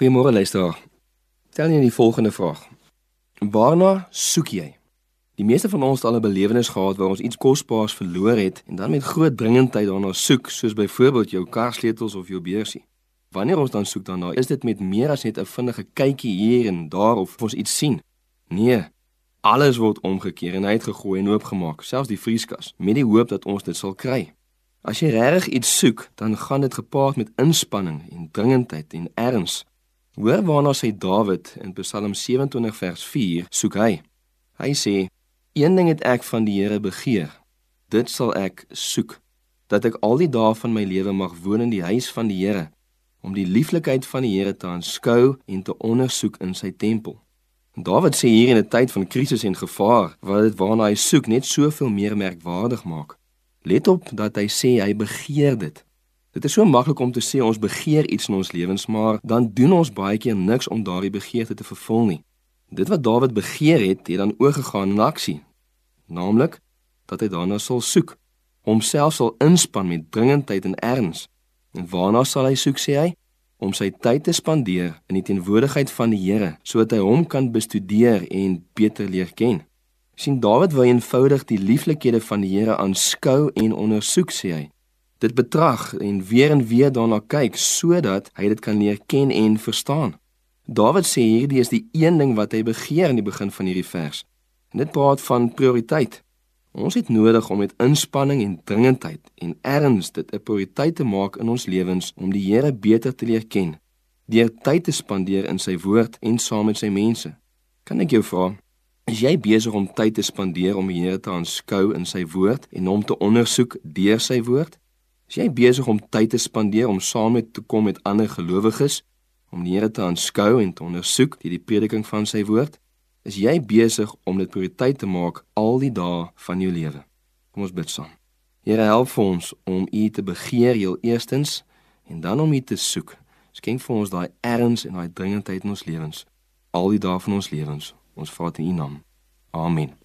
Goeiemôre luisteraar. Stel jy die volgende vraag: Waarna soek jy? Die meeste van ons het al 'n belewenis gehad waar ons iets kosbaars verloor het en dan met groot dringendheid daarna soek, soos byvoorbeeld jou karsleutels of jou beursie. Wanneer ons dan soek daarna, is dit met meer as net 'n vinnige kykie hier en daar of ons iets sien. Nee, alles word omgekeer en uitgegooi en oopgemaak, selfs die vrieskas, met die hoop dat ons dit sal kry. As jy regtig iets soek, dan gaan dit gepaard met inspanning en dringendheid en erns. Hoor waarna sê Dawid in Psalm 27 vers 4, soek hy. Hy sê: "Een ding het ek van die Here begeer. Dit sal ek soek, dat ek al die dae van my lewe mag woon in die huis van die Here, om die lieflikheid van die Here te aanskou en te ondersoek in sy tempel." Dawid sê hier in 'n tyd van krisis en gevaar, wat dit waarna hy soek net soveel meer merkwaardig maak. Let op dat hy sê hy begeer dit. Dit is so maklik om te sê ons begeer iets in ons lewens, maar dan doen ons baie keer niks om daardie begeerte te vervul nie. Dit wat Dawid begeer het, het dan oorgegaan in aksie. Naamlik dat hy daarna sal soek, homself sal inspann met dringendheid en erns. En waarna sal hy soek sê hy? Om sy tyd te spandeer in die teenwoordigheid van die Here, sodat hy hom kan bestudeer en beter leer ken sien Dawid wou eenvoudig die lieflikhede van die Here aanskou en ondersoek sê hy. Dit betrag en weer en weer daarna kyk sodat hy dit kan leer ken en verstaan. Dawid sê hierdie is die een ding wat hy begeer in die begin van hierdie vers. En dit praat van prioriteit. Ons het nodig om met inspanning en dringendheid en erns dit 'n prioriteit te maak in ons lewens om die Here beter te leer ken, deur tyd te spandeer in sy woord en saam met sy mense. Kan ek jou vra, Is jy besig om tyd te spandeer om die Here te aanskou in sy woord en hom te ondersoek deur sy woord? Is jy besig om tyd te spandeer om saam met te kom met ander gelowiges om die Here te aanskou en te ondersoek deur die prediking van sy woord? Is jy besig om dit prioriteit te maak al die dae van jou lewe? Kom ons bid saam. Here help vir ons om U te begeer heel eerstens en dan om U te soek. Skenk vir ons daai erns en daai dringendheid in ons lewens al die dae van ons lewens. Ons Vader in U naam. Amen.